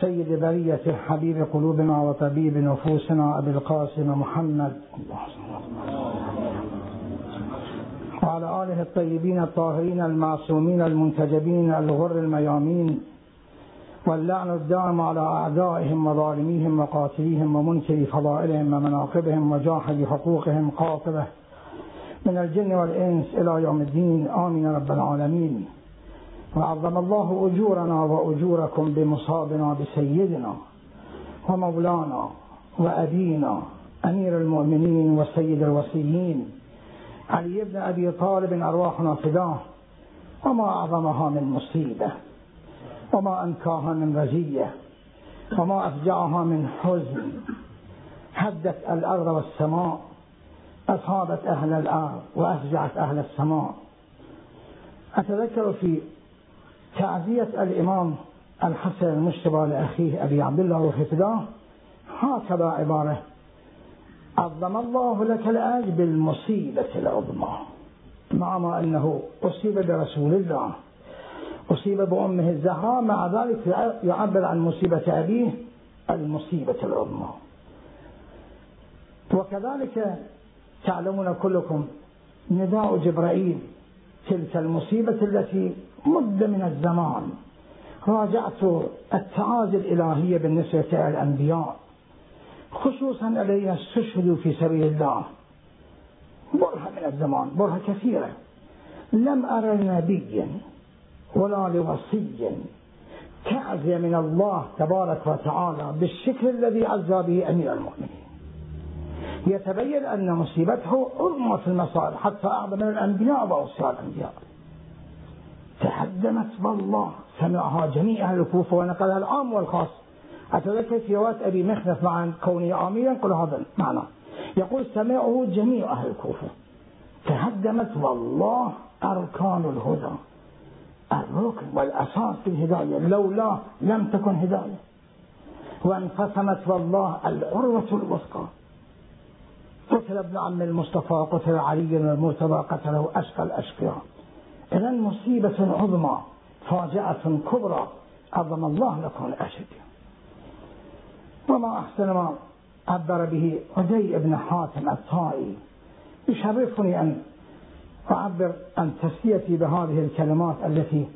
سيد برية حبيب قلوبنا وطبيب نفوسنا أبي القاسم محمد. وعلى آله الطيبين الطاهرين المعصومين المنتجبين الغر الميامين واللعن الدائم على أعدائهم وظالميهم وقاتليهم ومنكر فضائلهم ومناقبهم وجاحد حقوقهم قاطبة من الجن والإنس إلى يوم الدين. آمين رب العالمين. وعظم الله أجورنا وأجوركم بمصابنا بسيدنا ومولانا وأبينا أمير المؤمنين وسيد الوصيين علي بن أبي طالب أرواحنا فداه وما أعظمها من مصيبة وما أنكاها من رزية وما أفجعها من حزن هدت الأرض والسماء أصابت أهل الأرض وأفجعت أهل السماء أتذكر في تعزية الإمام الحسن المجتبى لأخيه أبي عبد الله وفداه هكذا عبارة. عظم الله لك الأجر بالمصيبة العظمى. مع ما أنه أصيب برسول الله. أصيب بأمه الزهراء مع ذلك يعبر عن مصيبة أبيه المصيبة العظمى. وكذلك تعلمون كلكم نداء جبرائيل تلك المصيبة التي مدة من الزمان. راجعت التعازي الإلهية بالنسبة للأنبياء. خصوصا الذين استشهدوا في سبيل الله. برهة من الزمان برهة كثيرة. لم أرى نبيا ولا لوصي تعزية من الله تبارك وتعالى بالشكل الذي عزى به أمير المؤمنين. يتبين أن مصيبته عظمى في المصائب حتى أعظم من الأنبياء وأوصياء الأنبياء. تهدمت والله سمعها جميع أهل الكوفة ونقلها العام والخاص. أتذكر في رواية أبي مخنف مع كونه آميرا قل هذا معنى يقول سمعه جميع أهل الكوفة. تهدمت والله أركان الهدى. الركن والأساس في الهداية. لولا لم تكن هداية. وانقسمت والله العروة الوثقى. قتل ابن عم المصطفى قتل علي المرتضى قتله أشقى الأشقياء. إذا مصيبة عظمى فاجعة كبرى عظم الله لكم الأشد. وما أحسن ما عبر به عدي بن حاتم الطائي. يشرفني أن أعبر عن تسليتي بهذه الكلمات التي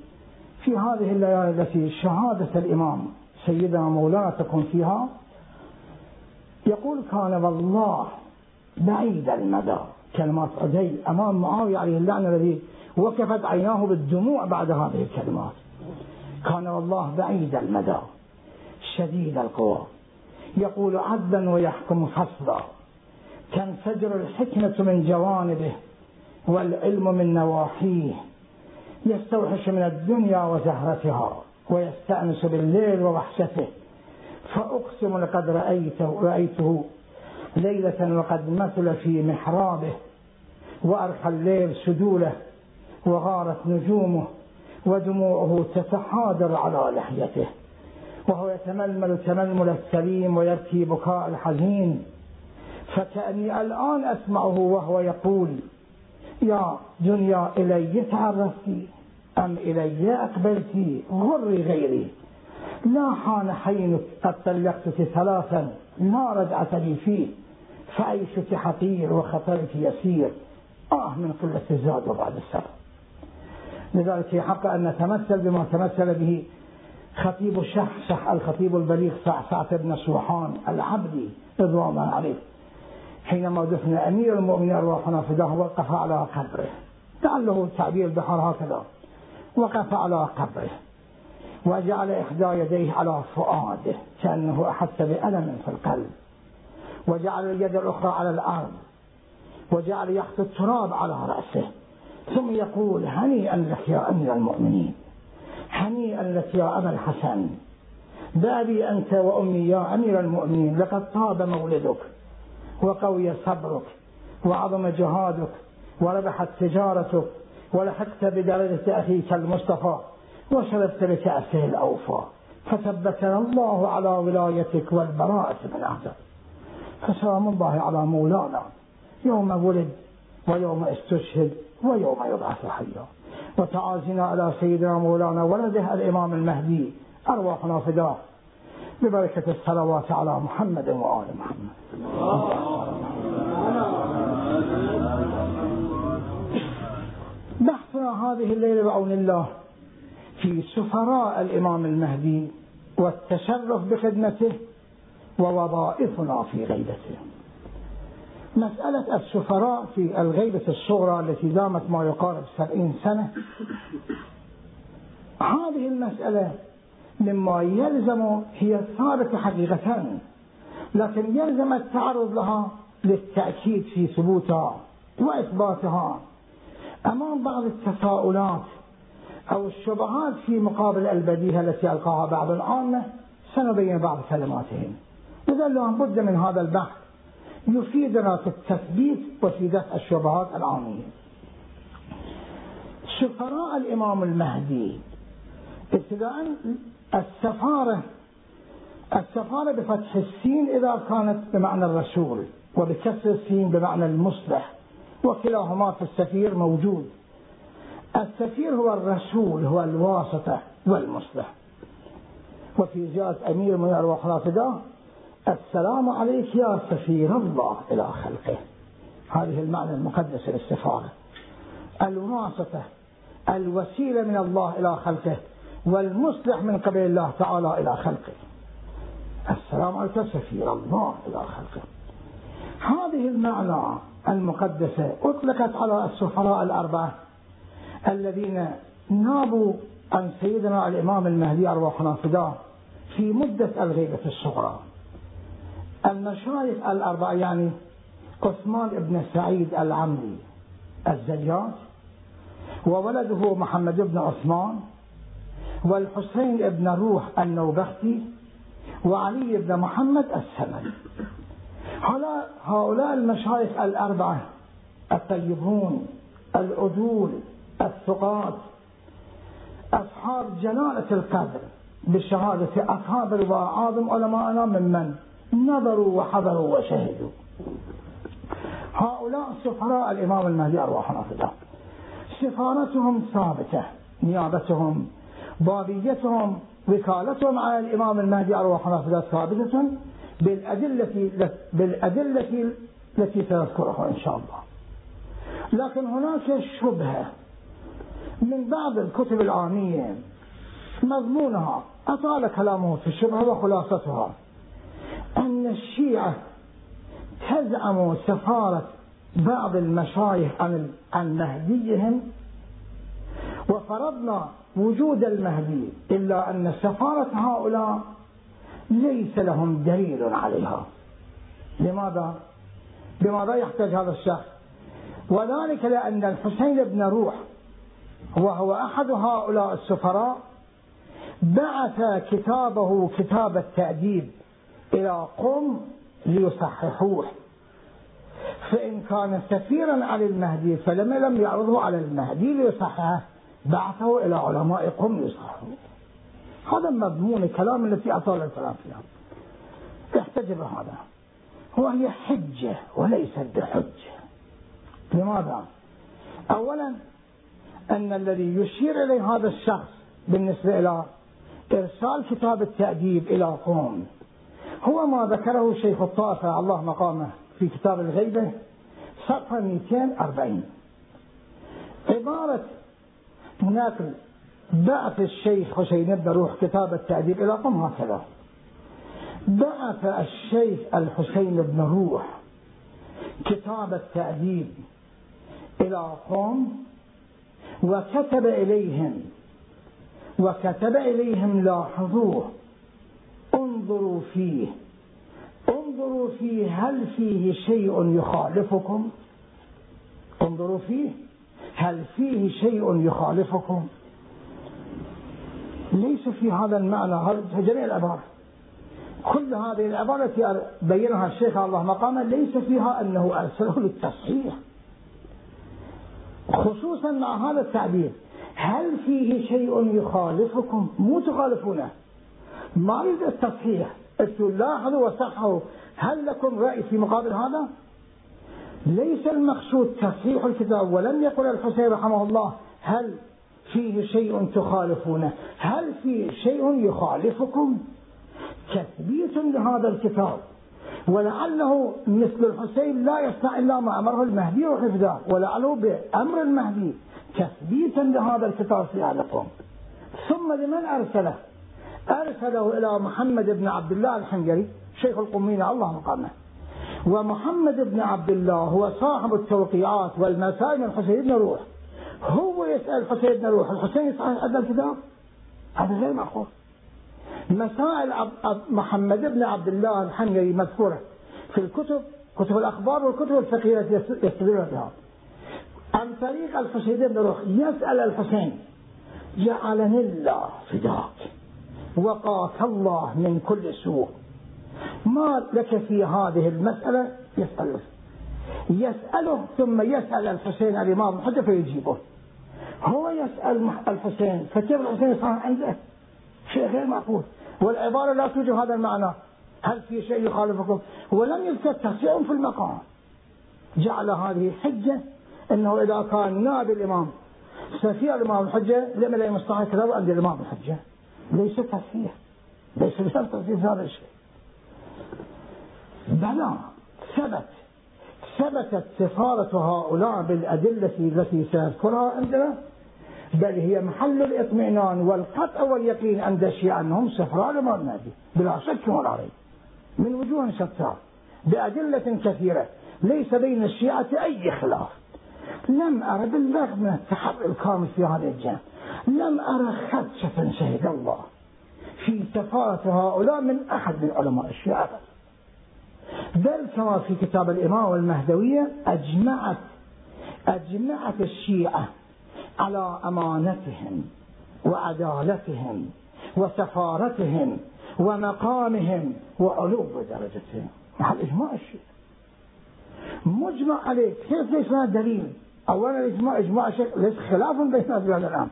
في هذه الليالي التي شهادة الإمام سيدنا مولانا تكون فيها. يقول كان والله بعيد المدى. كلمات عدي أمام معاوية عليه اللعنة الذي وقفت عيناه بالدموع بعد هذه الكلمات. كان والله بعيد المدى شديد القوى. يقول عدلا ويحكم فصلا. تنفجر الحكمة من جوانبه والعلم من نواحيه. يستوحش من الدنيا وزهرتها ويستأنس بالليل ووحشته. فأقسم لقد رأيته, رأيته ليلة وقد مثل في محرابه. وأرحى الليل سدوله. وغارت نجومه ودموعه تتحادر على لحيته وهو يتململ تململ السليم ويبكي بكاء الحزين. فكأني الآن أسمعه وهو يقول يا دنيا إلي تعرفتي أم إلي أقبلتي غري غيري. لا حان حينك قد طلقتك ثلاثا لا رجعة لي فيه. فعيشك حقير وخطرك يسير. آه من قلة الزاد وبعد السفر لذلك حق أن نتمثل بما تمثل به خطيب الشحشح الخطيب البليغ سعسعة بن سوحان العبدي رضوان الله عليه. حينما دفن أمير المؤمنين أرواحنا فداه وقف على قبره. لعله تعبير البحر هكذا. وقف على قبره. وجعل إحدى يديه على فؤاده كأنه أحس بألم في القلب. وجعل اليد الأخرى على الأرض. وجعل يخطو التراب على رأسه. ثم يقول هنيئا لك يا أمير المؤمنين هنيئا لك يا أبا الحسن. بابي أنت وأمي يا أمير المؤمنين لقد طاب مولدك وقوي صبرك وعظم جهادك وربحت تجارتك ولحقت بدرجة أخيك المصطفى وشربت بكأسه الأوفى. فثبتنا الله على ولايتك والبراءة من أعداء فسلام الله على مولانا. يوم ولد ويوم استشهد ويوم يبعث حيا. وتعازنا على سيدنا مولانا ولده الإمام المهدي أرواحنا فداه ببركة الصلوات على محمد وآل محمد. بحثنا هذه الليلة بعون الله في سفراء الإمام المهدي والتشرف بخدمته ووظائفنا في غيبته. مسألة السفراء في الغيبة الصغرى التي دامت ما يقارب سبعين سنة هذه المسألة مما يلزم هي ثابتة حقيقة لكن يلزم التعرض لها للتأكيد في ثبوتها وإثباتها. أمام بعض التساؤلات أو الشبهات في مقابل البديهة التي ألقاها بعض العامة سنبين بعض كلماتهم. إذا لابد من هذا البحث. يفيدنا في التثبيت وفي دفع الشبهات العامية. سفراء الإمام المهدي ابتداء السفارة السفارة بفتح السين إذا كانت بمعنى الرسول وبكسر السين بمعنى المصلح وكلاهما في السفير موجود. السفير هو الرسول هو الواسطة والمصلح. وفي زيادة أمير من رافدة السلام عليك يا سفير الله إلى خلقه. هذه المعنى المقدس للسفارة. الواسطة الوسيلة من الله إلى خلقه والمصلح من قبل الله تعالى إلى خلقه. السلام عليك سفير الله إلى خلقه. هذه المعنى المقدسة أطلقت على السفراء الأربعة الذين نابوا عن سيدنا الإمام المهدي أرواحنا فداه في مدة الغيبة الصغرى. المشايخ الأربعة يعني عثمان بن سعيد العمري الزجاج وولده محمد بن عثمان والحسين بن روح النوبختي وعلي بن محمد السمن هؤلاء المشايخ الأربعة الطيبون العدول الثقات أصحاب جلالة القدر بشهادة أكابر وأعظم علماءنا ممن نظروا وحضروا وشهدوا. هؤلاء سفراء الإمام المهدي أرواحنا فداه سفارتهم ثابتة نيابتهم بابيتهم وكالتهم على الإمام المهدي أرواحنا فداه ثابتة بالأدلة بالأدلة التي سنذكرها إن شاء الله. لكن هناك شبهة من بعض الكتب العامية مضمونها. أطال كلامه في الشبهة وخلاصتها. أن الشيعة تزعم سفارة بعض المشايخ عن عن مهديهم وفرضنا وجود المهدي إلا أن سفارة هؤلاء ليس لهم دليل عليها لماذا؟ لماذا يحتاج هذا الشخص؟ وذلك لأن الحسين بن روح وهو أحد هؤلاء السفراء بعث كتابه كتاب التأديب إلى قم ليصححوه. فإن كان سفيرا على المهدي فلما لم يعرضه على المهدي ليصححه بعثه إلى علماء قم ليصححوه هذا مضمون الكلام التي أطال الكلام فيها. احتجب هذا. وهي حجة وليست بحجة. لماذا؟ أولا أن الذي يشير إليه هذا الشخص بالنسبة إلى إرسال كتاب التأديب إلى قوم. هو ما ذكره شيخ الطائفة الله مقامه في كتاب الغيبة صفحة 240 عبارة نقل بعث الشيخ حسين بن روح كتاب التأديب إلى قم هكذا. بعث الشيخ الحسين بن روح كتاب التأديب إلى قوم وكتب إليهم وكتب إليهم لاحظوه. انظروا فيه. انظروا فيه. هل فيه شيء يخالفكم؟ انظروا فيه. هل فيه شيء يخالفكم؟ ليس في هذا المعنى. هذا جميع العبارة. كل هذه العبارة التي بينها الشيخ الله مقامه ليس فيها أنه أرسله للتصحيح. خصوصا مع هذا التعبير. هل فيه شيء يخالفكم؟ مو تخالفونه. ما يريد التصحيح. لاحظوا وصححوا. هل لكم رأي في مقابل هذا؟ ليس المقصود تصحيح الكتاب ولم يقل الحسين رحمه الله هل فيه شيء تخالفونه. هل في شيء يخالفكم؟ تثبيت لهذا الكتاب. ولعله مثل الحسين لا يصنع إلا ما أمره المهدي وحفظه ولعله بأمر المهدي تثبيتا لهذا الكتاب في أهل القوم ثم لمن أرسله؟ أرسله إلى محمد بن عبد الله الحنجري شيخ القمين الله مقامه. ومحمد بن عبد الله هو صاحب التوقيعات والمسائل من حسين بن روح. هو يسأل الحسين بن روح الحسين يسأل هذا الكتاب؟ هذا غير معقول. مسائل محمد بن عبد الله الحنجري مذكورة في الكتب كتب الأخبار والكتب الفقهية التي يستدل بها. عن طريق الحسين بن روح يسأل الحسين جعلني الله فداك وقاك الله من كل سوء. ما لك في هذه المسألة؟ يسأله يسأله ثم يسأل الحسين الإمام الحجة فيجيبه. هو يسأل الحسين فكيف الحسين صار عنده؟ شيء غير معقول. والعبارة لا توجد هذا المعنى. هل في شيء يخالفكم؟ ولم يذكر تفسير في المقام. جعل هذه حجة أنه إذا كان نائب الإمام سفير الإمام الحجة لم لا يستطيع كذا عند الإمام الحجة. ليس تفسير ليس بشرط تفسير هذا الشيء. بلى ثبت ثبتت سفارة هؤلاء بالأدلة التي سيذكرها عندنا بل هي محل الاطمئنان والقطع واليقين عند الشيعة أنهم سفراء لما النبي بلا شك ولا ريب. من وجوه شتى بأدلة كثيرة ليس بين الشيعة أي خلاف. لم بالرغم من التحري الكامل في هذا الجانب. لم أرى خدشة شهد الله. في سفارة هؤلاء من أحد من علماء الشيعة. بل كما في كتاب الإمام المهدوية أجمعت أجمعت الشيعة على أمانتهم وعدالتهم وسفارتهم ومقامهم وعلو درجتهم محل إجماع الشيعة مجمع عليه كيف ليس دليل؟ أولا الإجماع إجماع ليس خلاف بين هذا الآن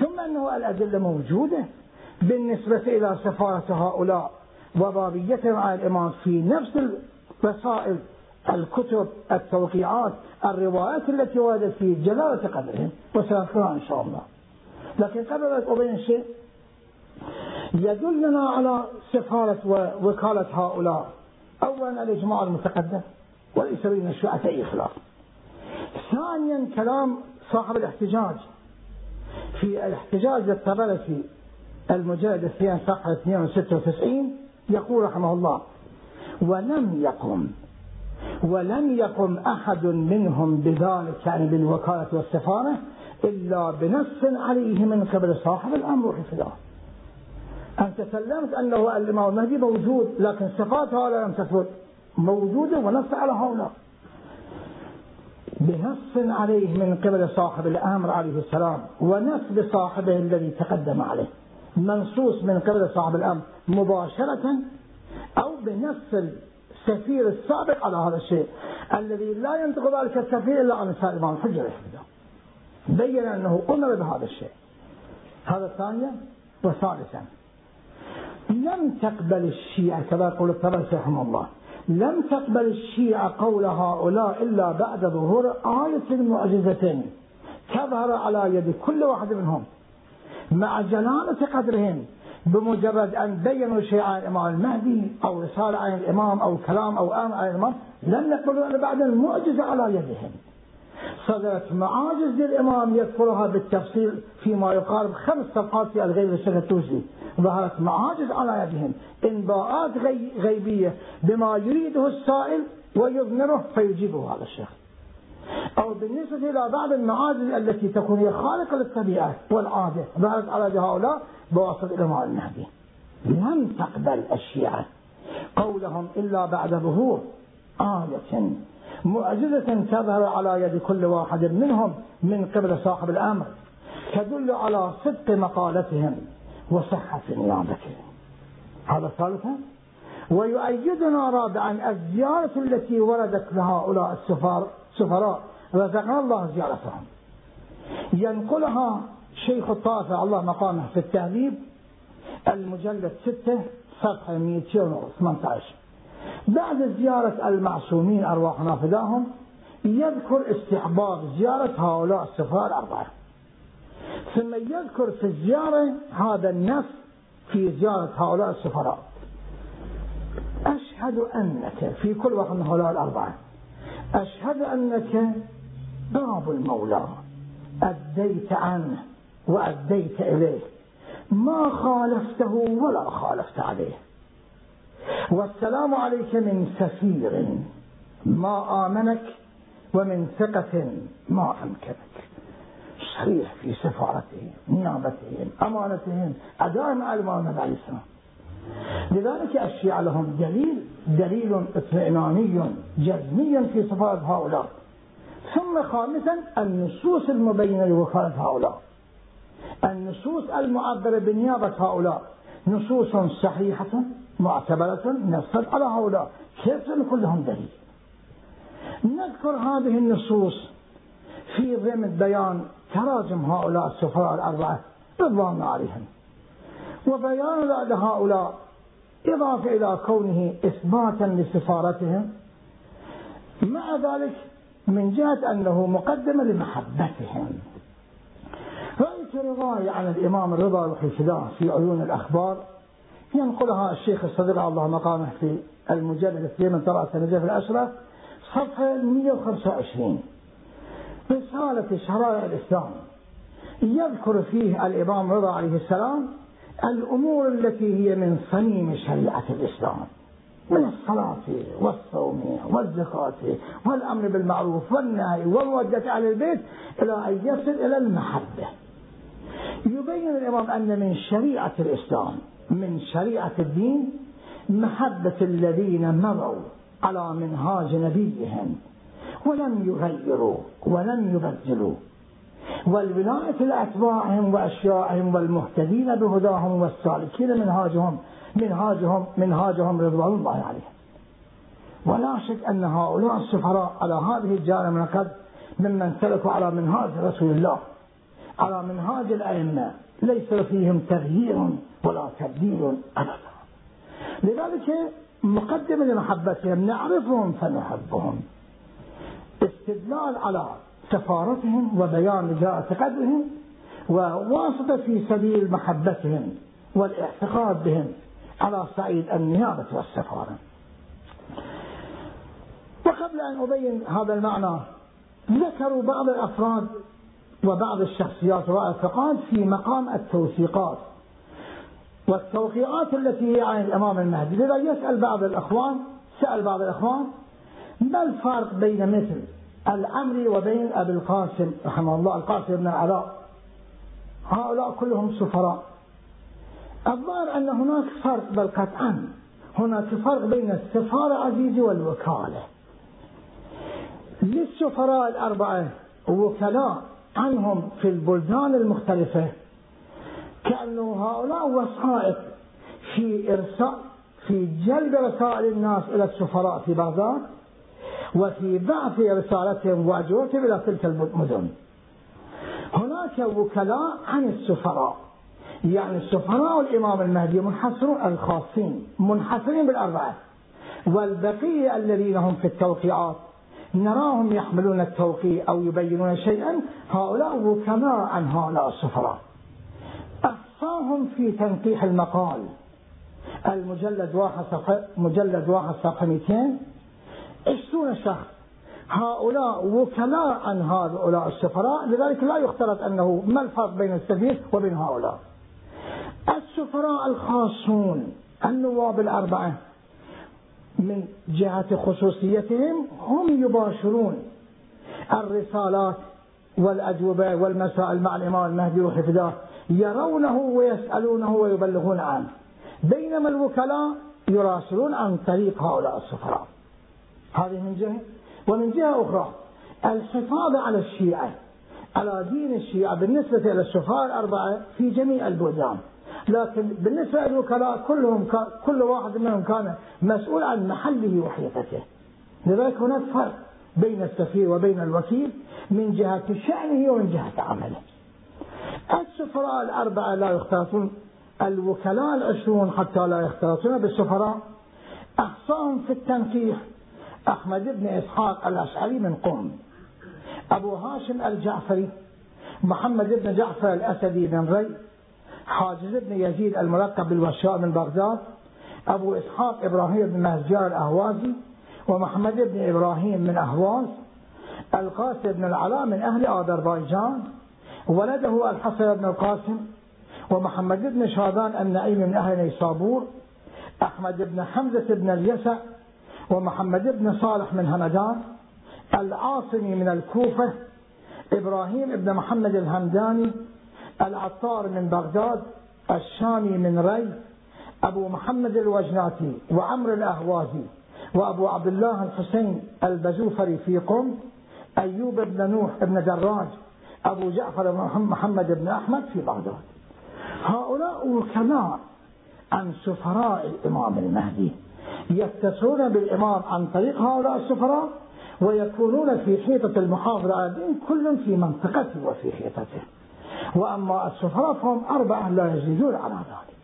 ثم أنه الأدلة موجودة بالنسبة إلى سفارة هؤلاء وبابيتهم على الإمام في نفس الرسائل الكتب التوقيعات الروايات التي وردت في جلالة قدرهم وسنذكرها إن شاء الله. لكن قبل ذلك أبين شيء يدلنا على سفارة ووكالة هؤلاء. أولا الإجماع المتقدم وليس بين الشيعة أي خلاف ثانيا كلام صاحب الاحتجاج. في الاحتجاج الطبرسي المجلد الثاني صفحة 296 يقول رحمه الله ولم يقم ولم يقم أحد منهم بذلك يعني بالوكالة والسفارة إلا بنص عليه من قبل صاحب الأمر حفظه أنت سلمت أنه الإمام المهدي موجود لكن صفات لم تثبت موجودة ونص على هؤلاء. بنص عليه من قبل صاحب الأمر عليه السلام ونص بصاحبه الذي تقدم عليه. منصوص من قبل صاحب الأمر مباشرة أو بنص السفير السابق على هذا الشيء. الذي لا ينطق ذلك السفير إلا عن سائر الحجة بين أنه أمر بهذا الشيء. هذا ثانيا وثالثا. لم تقبل الشيعة كما يقول الطبرسي رحمه الله. لم تقبل الشيعة قول هؤلاء إلا بعد ظهور آية معجزة تظهر على يد كل واحد منهم. مع جلالة قدرهم بمجرد أن بينوا شيء عن الإمام المهدي أو رسالة عن الإمام أو كلام أو أمر عن الإمام لم يقبلوا إلا بعد المعجزة على يدهم. صدرت معاجز للإمام يذكرها بالتفصيل فيما يقارب خمس صفحات في الغيب الشيخ التوسي ظهرت معاجز على يدهم. انباءات غيبية بما يريده السائل ويضمره فيجيبه هذا الشيخ. أو بالنسبة إلى بعض المعاجز التي تكون هي خارقة للطبيعة والعادة. ظهرت على هؤلاء بواسطة الإمام المهدي. لم تقبل الشيعة قولهم إلا بعد ظهور آية معجزة تظهر على يد كل واحد منهم من قبل صاحب الأمر تدل على صدق مقالتهم وصحة نيابتهم. هذا ثالثا ويؤيدنا رابعا الزيارة التي وردت لهؤلاء السفراء رزقنا الله زيارتهم. ينقلها شيخ الطائفة الله مقامه في التهذيب المجلد 6 صفحة 218 بعد زيارة المعصومين أرواحنا فداهم يذكر استحباب زيارة هؤلاء السفراء الأربعة. ثم يذكر في الزيارة هذا النص في زيارة هؤلاء السفراء أشهد أنك في كل واحد من هؤلاء الأربعة أشهد أنك باب المولى أديت عنه وأديت إليه. ما خالفته ولا خالفت عليه. والسلام عليك من سفير ما آمنك ومن ثقة ما أمكنك. صريح في سفارتهم نيابتهم أمانتهم أداء مع الإمام عليه لذلك الشيعة لهم دليل دليل اطمئناني جزمي في صفات هؤلاء. ثم خامسا النصوص المبينة لوفاة هؤلاء. النصوص المعبرة بنيابة هؤلاء. نصوص صحيحة معتبرة نصت على هؤلاء. كيف نقول لهم دليل؟ نذكر هذه النصوص في ضمن بيان تراجم هؤلاء السفراء الأربعة رضوان عليهم. وبيان لهؤلاء إضافة إلى كونه إثباتا لسفارتهم. مع ذلك من جهة أنه مقدمة لمحبتهم. رأيت رضاي عن الإمام الرضا الحفدان في عيون الأخبار ينقلها الشيخ الصديق الله مقامه في المجلد الثاني من طلعة النجف الأشرف صفحة 125 رسالة شرائع الإسلام. يذكر فيه الإمام رضا عليه السلام الأمور التي هي من صميم شريعة الإسلام. من الصلاة والصوم والزكاة والأمر بالمعروف والنهي ومودة أهل البيت إلى أن يصل إلى المحبة. يبين الإمام أن من شريعة الإسلام من شريعة الدين محبة الذين مضوا على منهاج نبيهم ولم يغيروا ولم يبدلوا. والولاية لأتباعهم وأشيائهم والمهتدين بهداهم والسالكين منهاجهم منهاجهم منهاجهم رضوان الله عليهم. ولا شك أن هؤلاء السفراء على هذه الجانب قد ممن سلكوا على منهاج رسول الله. على منهاج الأئمة ليس فيهم تغيير ولا تبديل أبدا. لذلك مقدمة لمحبتهم نعرفهم فنحبهم. استدلال على سفارتهم وبيان جاءة قدرهم وواسطة في سبيل محبتهم والاعتقاد بهم على صعيد النيابة والسفارة. وقبل أن أبين هذا المعنى ذكروا بعض الأفراد وبعض الشخصيات والثقات في مقام التوثيقات. والتوقيعات التي هي عن الإمام المهدي. لذا يسأل بعض الأخوان سأل بعض الأخوان ما الفرق بين مثل العمري وبين أبي القاسم رحمه الله القاسم بن العلاء؟ هؤلاء كلهم سفراء. الظاهر أن هناك فرق بل قطعا. هناك فرق بين السفارة عزيزي والوكالة. للسفراء الأربعة وكلاء عنهم في البلدان المختلفة. كأنه هؤلاء وسائط في إرسال في جلب رسائل الناس إلى السفراء في بغداد وفي بعث رسالتهم وأجوبتهم إلى تلك المدن. هناك وكلاء عن السفراء. يعني السفراء والإمام المهدي منحصرون الخاصين منحصرين بالأربعة. والبقية الذين هم في التوقيعات نراهم يحملون التوقيع أو يبينون شيئا هؤلاء وكلاء عن هؤلاء السفراء. أحصاهم في تنقيح المقال. المجلد واحد صفحة مجلد واحد صفحة 200 عشرون شخص. هؤلاء وكلاء عن هؤلاء السفراء. لذلك لا يختلط أنه ما الفرق بين السفير وبين هؤلاء. السفراء الخاصون النواب الأربعة. من جهة خصوصيتهم هم يباشرون الرسالات والأجوبة والمسائل مع الإمام المهدي وحفظه يرونه ويسألونه ويبلغون عنه. بينما الوكلاء يراسلون عن طريق هؤلاء السفراء. هذه من جهة. ومن جهة أخرى الحفاظ على الشيعة على دين الشيعة بالنسبة إلى السفراء الأربعة في جميع البلدان. لكن بالنسبة للوكلاء كلهم كل واحد منهم كان مسؤول عن محله وحيطته. لذلك هناك فرق بين السفير وبين الوكيل من جهة شأنه ومن جهة عمله. السفراء الأربعة لا يختلطون الوكلاء العشرون حتى لا يختلطون بالسفراء. أحصاهم في التنقيح أحمد بن إسحاق الأشعري من قم أبو هاشم الجعفري. محمد بن جعفر الأسدي من ري. حاجز بن يزيد الملقب بالوشاء من بغداد أبو إسحاق إبراهيم بن مهجار الأهوازي ومحمد بن إبراهيم من أهواز القاسم بن العلاء من أهل أذربيجان ولده الحسن بن القاسم ومحمد بن شادان النعيم من أهل نيسابور أحمد بن حمزة بن اليسع ومحمد بن صالح من همدان العاصمي من الكوفة إبراهيم بن محمد الهمداني العطار من بغداد الشامي من ري أبو محمد الوجناتي وعمر الأهوازي وأبو عبد الله الحسين البزوفري في قم أيوب بن نوح بن دراج أبو جعفر محمد بن أحمد في بغداد. هؤلاء وكلاء عن سفراء الإمام المهدي يتصلون بالإمام عن طريق هؤلاء السفراء ويكونون في حيطة المحافظة كل في منطقته وفي حيطته. وأما السفراء فهم أربعة لا يزيدون على ذلك.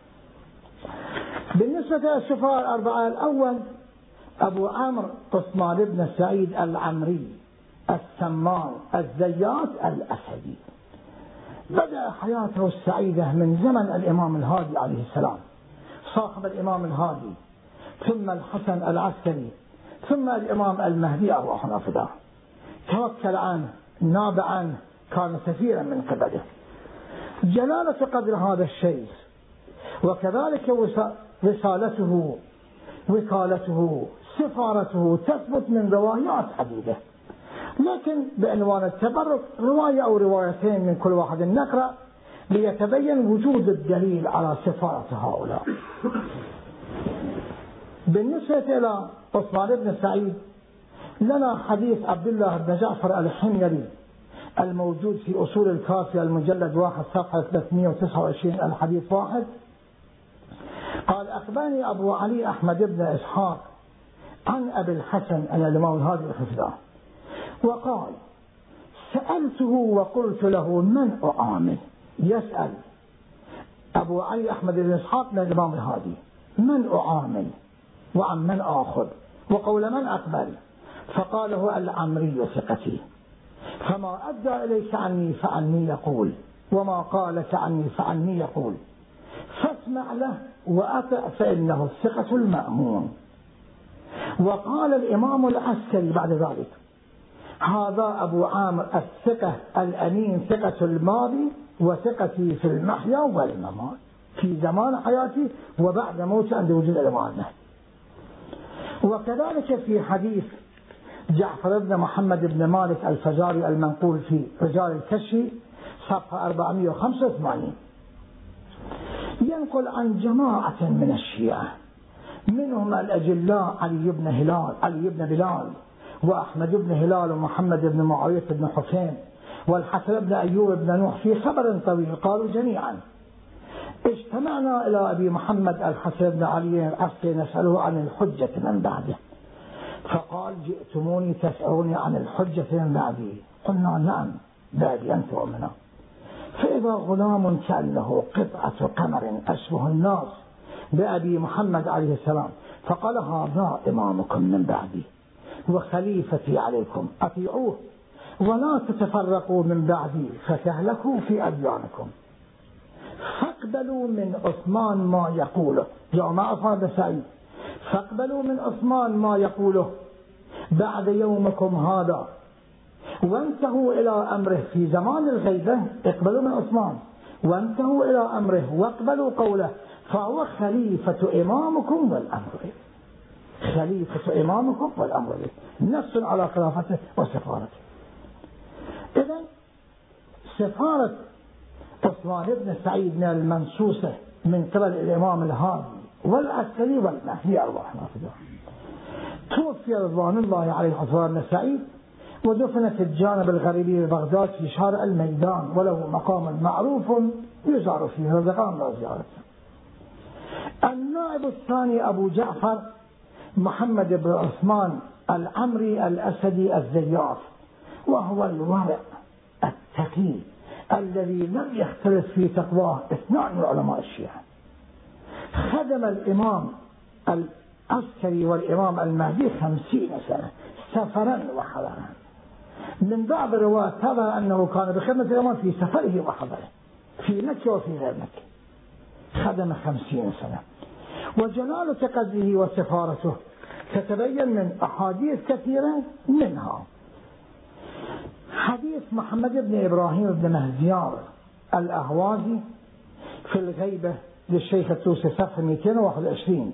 بالنسبة للسفراء الأربعة الأول أبو عمرو عثمان بن سعيد العمري السمان الزيات الأسدي. بدأ حياته السعيدة من زمن الإمام الهادي عليه السلام. صاحب الإمام الهادي ثم الحسن العسكري ثم الإمام المهدي أرواح نافذة توكل عنه ناب عنه كان سفيرا من قبله. جلالة قدر هذا الشيخ وكذلك رسالته وكالته سفارته تثبت من روايات عديدة لكن بعنوان التبرك رواية أو روايتين من كل واحد نقرأ ليتبين وجود الدليل على سفارة هؤلاء. بالنسبة إلى عثمان بن سعيد لنا حديث عبد الله بن جعفر الحميري الموجود في أصول الكافية المجلد واحد صفحة 329 الحديث واحد. قال أخبرني أبو علي أحمد بن إسحاق عن أبي الحسن أن الإمام الهادي الحفظة وقال سألته وقلت له من أعامل؟ يسأل. أبو علي أحمد بن إسحاق من الإمام الهادي من أعامل؟ وعن من آخذ؟ وقول من أقبل؟ فقال هو العمري ثقتي. فما أدى إليك عني فعني يقول. وما قالك عني فعني يقول. فاسمع له وأطع فإنه الثقة المأمون. وقال الإمام العسكري بعد ذلك هذا أبو عامر الثقة الأمين ثقة الماضي وثقتي في المحيا والممات. في زمان حياتي وبعد موتي عند وجود الإمام وكذلك في حديث جعفر بن محمد بن مالك الفزاري المنقول في رجال الكشف صفحة 485 ينقل عن جماعة من الشيعة منهم الأجلاء علي بن هلال علي بن بلال وأحمد بن هلال ومحمد بن معاوية بن حسين والحسن بن أيوب بن نوح في خبر طويل قالوا جميعا. اجتمعنا إلى أبي محمد الحسن بن علي العسكري نسأله عن الحجة من بعده. فقال جئتموني تسألوني عن الحجة من بعدي. قلنا نعم بعدي أنت ومنا فإذا غلام كأنه قطعة قمر أشبه الناس بأبي محمد عليه السلام فقال هذا إمامكم من بعدي؟ وخليفتي عليكم أطيعوه. ولا تتفرقوا من بعدي فتهلكوا في أديانكم. فاقبلوا من عثمان ما يقوله. جاء عثمان بن سعيد؟ فاقبلوا من عثمان ما يقوله. بعد يومكم هذا وانتهوا إلى أمره. في زمان الغيبة اقبلوا من عثمان. وانتهوا إلى أمره واقبلوا قوله فهو خليفة إمامكم والأمر به. خليفة إمامكم والأمر به. نص على خلافته وسفارته. إذا سفارة عثمان بن سعيد من المنصوصة من قبل الإمام الهادي والعسكري والمهدي أرواح نافذة توفي رضوان الله عليه بن سعيد ودفن في الجانب الغربي ببغداد في شارع الميدان وله مقام معروف يزار فيه الله زيارته النائب الثاني أبو جعفر محمد بن عثمان العمري الأسدي الزياف وهو الورع التقي الذي لم يختلف في تقواه اثنان من علماء الشيعة. خدم الإمام العسكري والإمام المهدي خمسين سنة سفرا وحضرا. من بعض الرواة ثبت أنه كان بخدمة الإمام في سفره وحضره في مكة وفي غير مكة. خدم خمسين سنة. وجلالة قدره وسفارته تتبين من أحاديث كثيرة منها. حديث محمد بن إبراهيم بن مهزيار الأهوازي في الغيبة للشيخ التوسي صفحة 221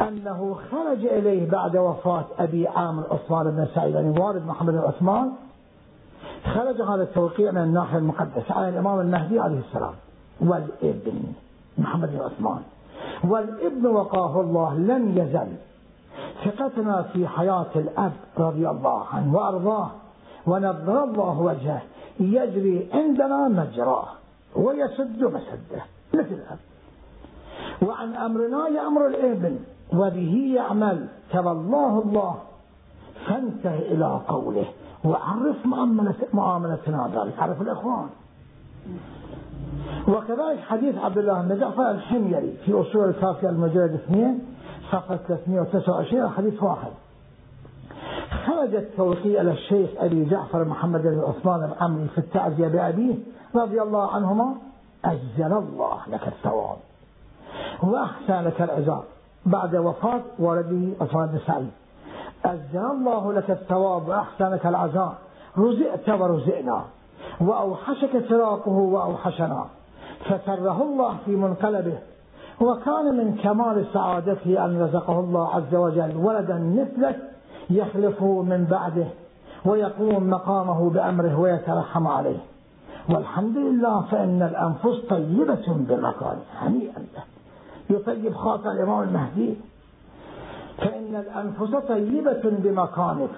أنه خرج إليه بعد وفاة أبي عامر عثمان بن سعيد يعني والد محمد بن عثمان. خرج هذا التوقيع من الناحية المقدسة على الإمام المهدي عليه السلام والابن محمد بن عثمان. والابن وقاه الله لم يزل. ثقتنا في حياة الأب رضي الله عنه وأرضاه ونظر الله وجهه يجري عندنا مجراه ويسد مسده. مثل الأب وعن أمرنا يأمر الابن وبه يعمل. تولاه الله فانتهي إلى قوله. وعرف معاملتنا ذلك. عرف الإخوان. وكذلك حديث عبد الله بن جعفر الحميري في أصول الكافية المجلد اثنين صفحة 329 حديث واحد. خرج التوقيع إلى الشيخ أبي جعفر محمد بن عثمان بن عمرو في التعزية بأبيه رضي الله عنهما أجزل الله لك الثواب وأحسن لك العزاء بعد وفاة والده عثمان سعيد أجزل الله لك الثواب وأحسن لك العزاء رزقت ورزقنا وأوحشك فراقه وأوحشنا. فسره الله في منقلبه. وكان من كمال سعادته أن رزقه الله عز وجل. ولدا مثلك يخلفه من بعده. ويقوم مقامه بأمره ويترحم عليه. والحمد لله فإن الأنفس طيبة بمكان هنيئا له يطيب خاطر الإمام المهدي. فإن الأنفس طيبة بمكانك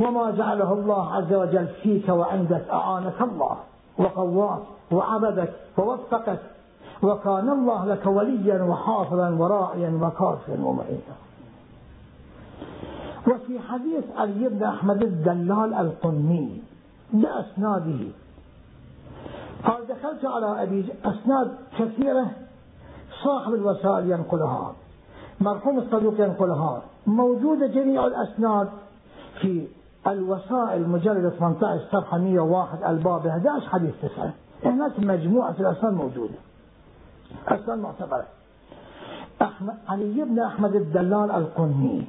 وما جعله الله عز وجل فيك وعندك أعانك الله وقواك وعبدك ووفقك. وكان الله لك وليا وحافظا وراعيا وكافيا ومعينا. وفي حديث علي بن أحمد الدلال القني بأسناده قال دخلت على أبي أسناد كثيرة صاحب الوسائل ينقلها مرحوم الصدوق ينقلها. موجودة جميع الأسناد في الوسائل مجلد 18 صفحة 101 الباب 11 حديث 9 هناك مجموعة الأسناد موجودة. أسناد معتبرة. أحمد علي بن أحمد الدلال القني.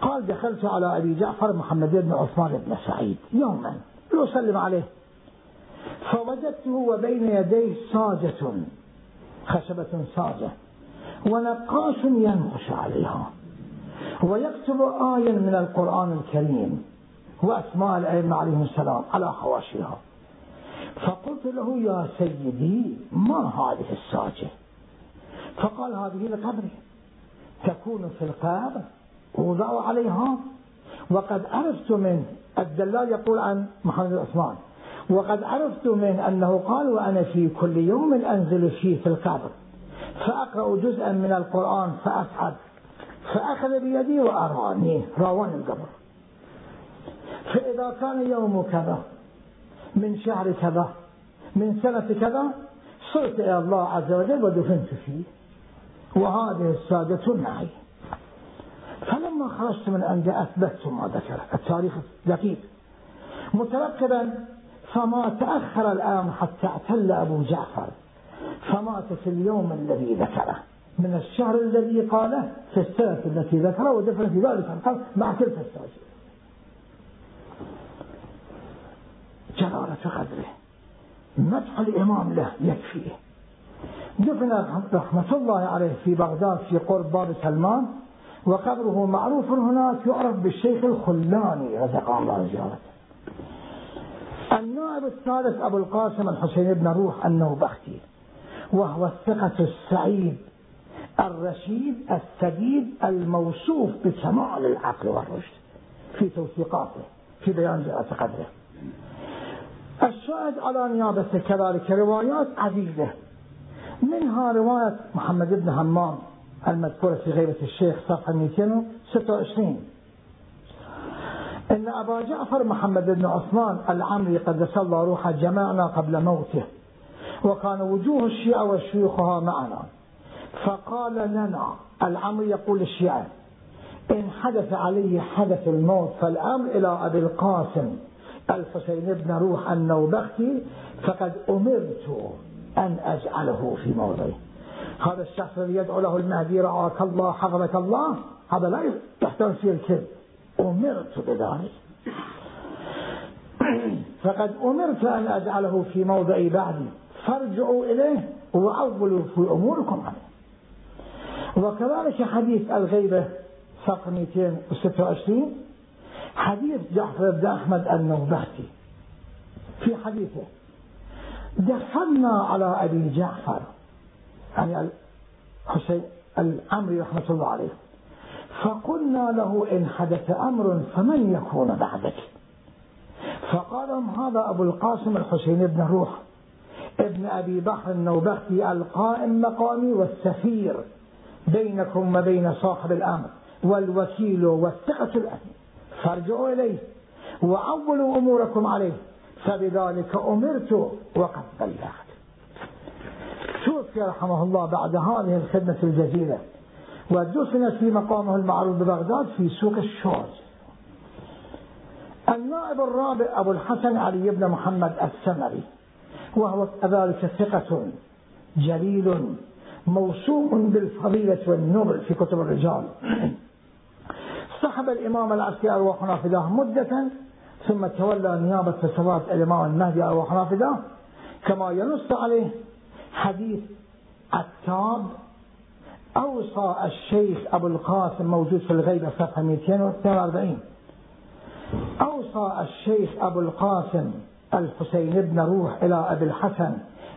قال دخلت على أبي جعفر محمد بن عثمان بن سعيد. يوما لأسلم عليه. فوجدته وبين يديه ساجة خشبة ساجة ونقاش ينقش عليها ويكتب آية من القرآن الكريم وأسماء الأئمة عليهم السلام على حواشيها. فقلت له يا سيدي ما هذه الساجة فقال هذه لقبري تكون في القبر وضعوا عليها وقد عرفت من الدلال يقول عن محمد عثمان وقد عرفت من أنه قال وأنا في كل يوم أنزل فيه في القبر فأقرأ جزءا من القرآن فأسعد فأخذ بيدي وأراني راواني القبر. فإذا كان يوم كذا من شهر كذا من سنة كذا صرت إلى الله عز وجل ودفنت فيه. وهذه السادة معي. فلما خرجت من عند أثبتت ما ذكر التاريخ دقيق. مترقبا فما تأخر الآن حتى اعتل أبو جعفر. فمات في اليوم الذي ذكره. من الشهر الذي قاله في السنة التي ذكره ودفن في ذلك القبر مع تلك الساجد جلالة قدره مدح الإمام له يكفيه. دفن رحمة الله عليه في بغداد في قرب باب سلمان وقبره معروف هناك يعرف بالشيخ الخلاني رزق الله زيارته. النائب الثالث أبو القاسم الحسين بن روح النوبختي وهو الثقة السعيد الرشيد السديد الموصوف بكمال العقل والرشد في توثيقاته في بيان جلاله قدره. الشاهد على نيابته كذلك روايات عديدة. منها رواية محمد بن همام المذكورة في غيبة الشيخ صفحة 226 إن أبا جعفر محمد بن عثمان العمري قدس الله روحه جمعنا قبل موته وكان وجوه الشيعة وشيوخها معنا. فقال لنا العمري يقول الشيعة إن حدث علي حدث الموت فالأمر إلى أبي القاسم الحسين بن روح النوبختي فقد أمرت أن أجعله في موضعه. هذا الشخص الذي يدعو له المهدي رعاك الله حفظك الله هذا لا يحتاج فيه الكذب. أمرت بذلك. فقد أمرت أن أجعله في موضع بعدي. فارجعوا إليه وأولوا في أموركم عليه. وكذلك حديث الغيبة صفحة 226 حديث جعفر بن أحمد النوبختي. في حديثه دخلنا على أبي جعفر يعني الحسين العمري رحمة الله عليه. فقلنا له إن حدث أمر فمن يكون بعدك؟ فقال هذا أبو القاسم الحسين بن روح. ابن أبي بكر النوبختي القائم مقامي والسفير بينكم وبين صاحب الأمر والوكيل والثقة الأمين فارجعوا إليه وأولوا أموركم عليه. فبذلك أمرت وقد بلغت. توفي رحمه الله بعد هذه الخدمة الجزيلة. ودفن في مقامه المعروف ببغداد في سوق الشوز النائب الرابع أبو الحسن علي بن محمد السمري وهو كذلك ثقة جليل موسوم بالفضيلة والنبل في كتب الرجال. صحب الإمام العسكري أرواحنا فداه مدة ثم تولى نيابة صلاة الإمام المهدي أرواحنا فداه كما ينص عليه حديث عتاب أوصى الشيخ أبو القاسم موجود في الغيبة صفحة 242 أوصى الشيخ أبو القاسم الحسين بن روح إلى أبي الحسن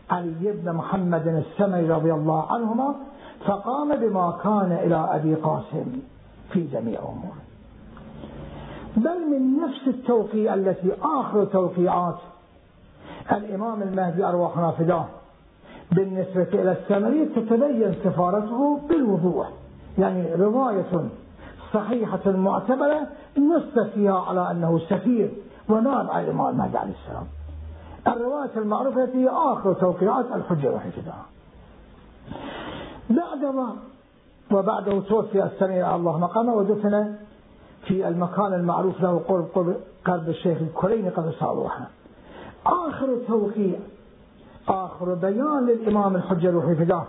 علي بن محمد السمري رضي الله عنهما فقام بما كان إلى أبي قاسم في جميع أموره بل من نفس التوقيع التي آخر توقيعات الإمام المهدي أرواحنا فداه بالنسبة إلى السمري تتبين سفارته بالوضوح يعني رواية صحيحة معتبرة نص فيها على أنه سفير ونائب على الإمام المهدي عليه السلام. الرواية المعروفة هي آخر توقيعات الحجة والحجة بعدما وبعده توفي السميع الله مقامه ودفن في المكان المعروف له قرب قرب, قرب الشيخ الكريمي قد روحه آخر توقيع آخر بيان للإمام الحجة الوحي فداه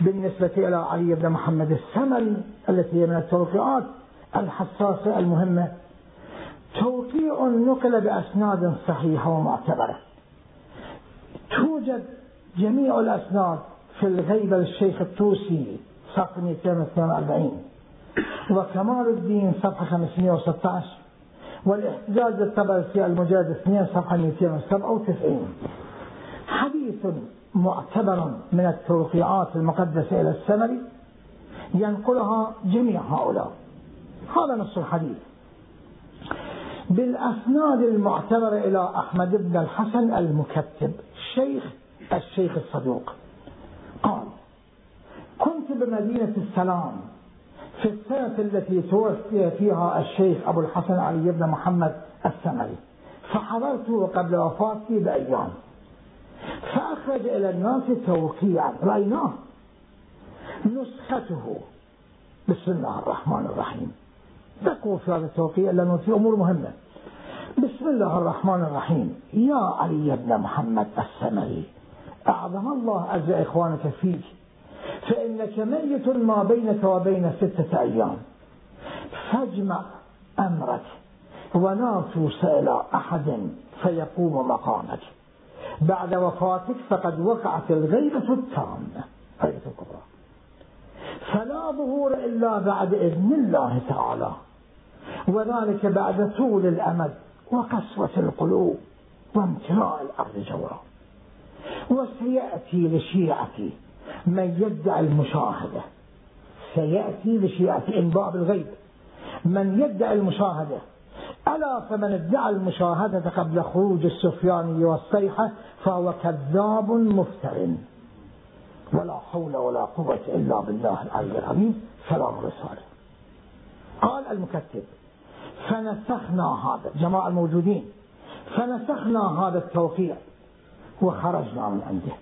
بالنسبة إلى علي بن محمد السمري التي هي من التوقيعات الحساسة المهمة. توقيع نقل بأسناد صحيحة ومعتبرة. توجد جميع الأسناد في الغيبة للشيخ الطوسي صفحة 242 وكمال الدين صفحة 516 والإحتجاج الطبرسي المجلد 2 صفحة 297 حديث معتبر من التوقيعات المقدسة إلى السمري ينقلها جميع هؤلاء. هذا نص الحديث. بالأسناد المعتبرة إلى أحمد بن الحسن المكتب الشيخ الشيخ الصدوق. قال كنت بمدينة السلام في السنة التي توفي فيها الشيخ أبو الحسن علي بن محمد السمري فحضرته قبل وفاته بأيام. فأخرج إلى الناس توقيعا. رأيناه نسخته بسم الله الرحمن الرحيم. ذكروا في هذا التوقيع لأنه في أمور مهمة. بسم الله الرحمن الرحيم. يا علي بن محمد السمري أعظم الله أجل إخوانك فيك. فإنك ميت ما بينك وبين ستة أيام. فاجمع أمرك ولا توصى إلى أحد فيقوم مقامك. بعد وفاتك فقد وقعت الغيبة التامة غيبة الكبرى فلا ظهور إلا بعد إذن الله تعالى. وذلك بعد طول الأمد وقسوة القلوب وامتلاء الأرض جورا وسيأتي لشيعتي من يدعي المشاهدة. سيأتي لشيعة إنباء بالغيب. من يدعي المشاهدة ألا فمن ادعى المشاهدة قبل خروج السفياني والصيحة فهو كذاب مفتر ولا حول ولا قوة إلا بالله العلي العظيم. سلام الرسالة قال المكتب فنسخنا هذا جماعة الموجودين فنسخنا هذا التوقيع وخرجنا من عنده.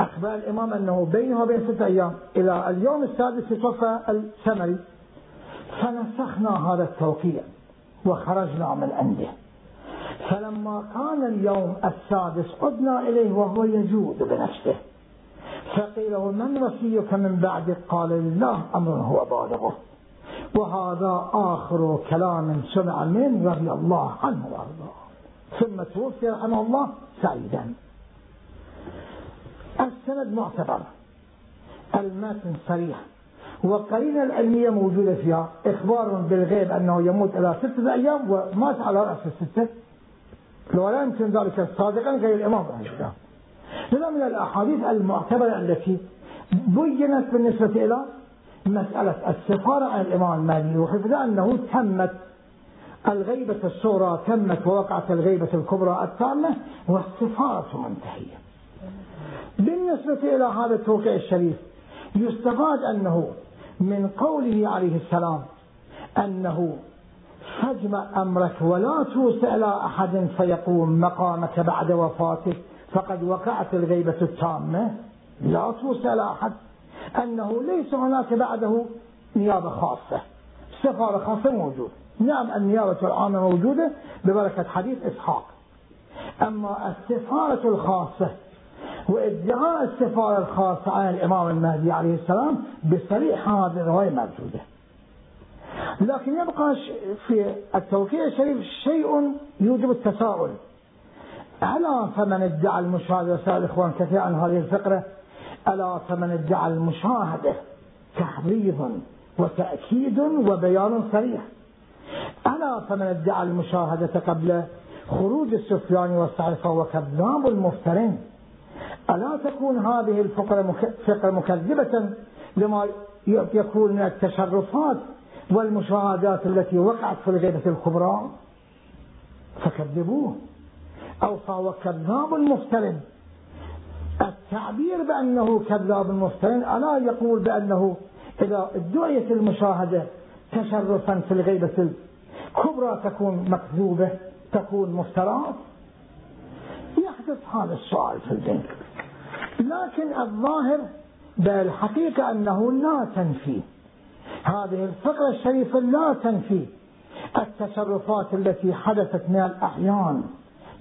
أخبر الإمام أنه بينه وبين ستة أيام إلى اليوم السادس توفى السمري فنسخنا هذا التوقيع وخرجنا من عنده. فلما كان اليوم السادس عدنا إليه وهو يجود بنفسه. فقيل له من وصيك من بعد؟ قال لله أمر هو بالغه. وهذا آخر كلام سمع من رضي الله عنه وأرضاه. ثم توفي رحمه الله سعيدا. السند معتبر. المتن صريح. والقرينة العلمية موجودة فيها. إخبار بالغيب أنه يموت على ستة أيام ومات على رأس الستة. ولا يمكن ذلك صادقا غير الإمام هذا من الأحاديث المعتبرة التي بينت بالنسبة إلى مسألة السفارة عن الإمام المالي وحفظ أنه تمت الغيبة الصغرى تمت ووقعت الغيبة الكبرى التامة والسفارة منتهية. بالنسبة إلى هذا التوقيع الشريف يستفاد أنه من قوله عليه السلام أنه فاجمع أمرك ولا توسع إلى أحد فيقوم مقامك بعد وفاته. فقد وقعت الغيبة التامة. لا توسع إلى أحد. أنه ليس هناك بعده نيابة خاصة. سفارة خاصة موجود نعم النيابة العامة موجودة ببركة حديث إسحاق. أما السفارة الخاصة وإدعاء السفارة الخاصة عن الإمام المهدي عليه السلام بصريح هذه الرواية موجودة. لكن يبقى في التوقيع الشريف شيء يوجب التساؤل. ألا فمن ادعى المشاهدة وسائل الإخوان كثير عن هذه الفقرة؟ ألا فمن ادعى المشاهدة تحريض وتأكيد وبيان صريح؟ ألا فمن ادعى المشاهدة قبل خروج السفيان والسعي فهو كذاب المفترين؟ ألا تكون هذه الفقرة فقرة مكذبة لما يكون من التشرفات والمشاهدات التي وقعت في الغيبة الكبرى؟ فكذبوه. أو فهو كذاب مفترن. التعبير بأنه كذاب مفترن ألا يقول بأنه إذا ادعيت المشاهدة تشرفا في الغيبة الكبرى تكون مكذوبة تكون مفترات؟ يحدث هذا السؤال في الذهن لكن الظاهر بالحقيقة أنه لا تنفي. هذه الفقرة الشريفة لا تنفي التصرفات التي حدثت من الأحيان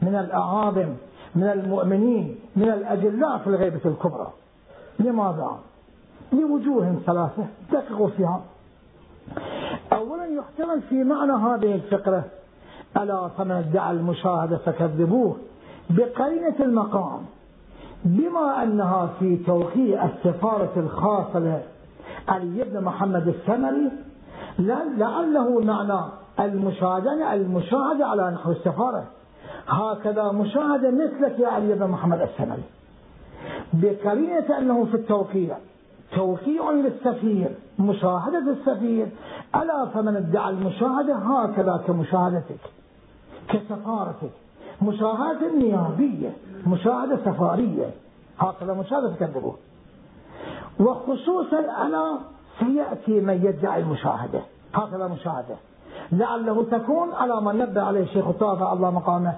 من الأعاظم من المؤمنين من الأجلاء في الغيبة الكبرى. لماذا؟ لوجوه ثلاثة دققوا فيها. أولا يحتمل في معنى هذه الفقرة ألا فمن ادعى المشاهدة فكذبوه بقرينة المقام. بما أنها في توقيع السفارة الخاصة لعلي بن محمد السمري لعله معنى المشاهدة المشاهدة على نحو السفارة. هكذا مشاهدة مثلك يا علي بن محمد السمري بقرينة أنه في التوقيع توقيع للسفير مشاهدة السفير ألا فمن ادعى المشاهدة هكذا كمشاهدتك كسفارتك. مشاهدة نيابية مشاهدة سفارية. هكذا مشاهدة تكذبوه وخصوصا أنا سيأتي من يدعي المشاهدة. هكذا مشاهدة. لعله تكون على ما نبه عليه الشيخ الطافة الله مقامه.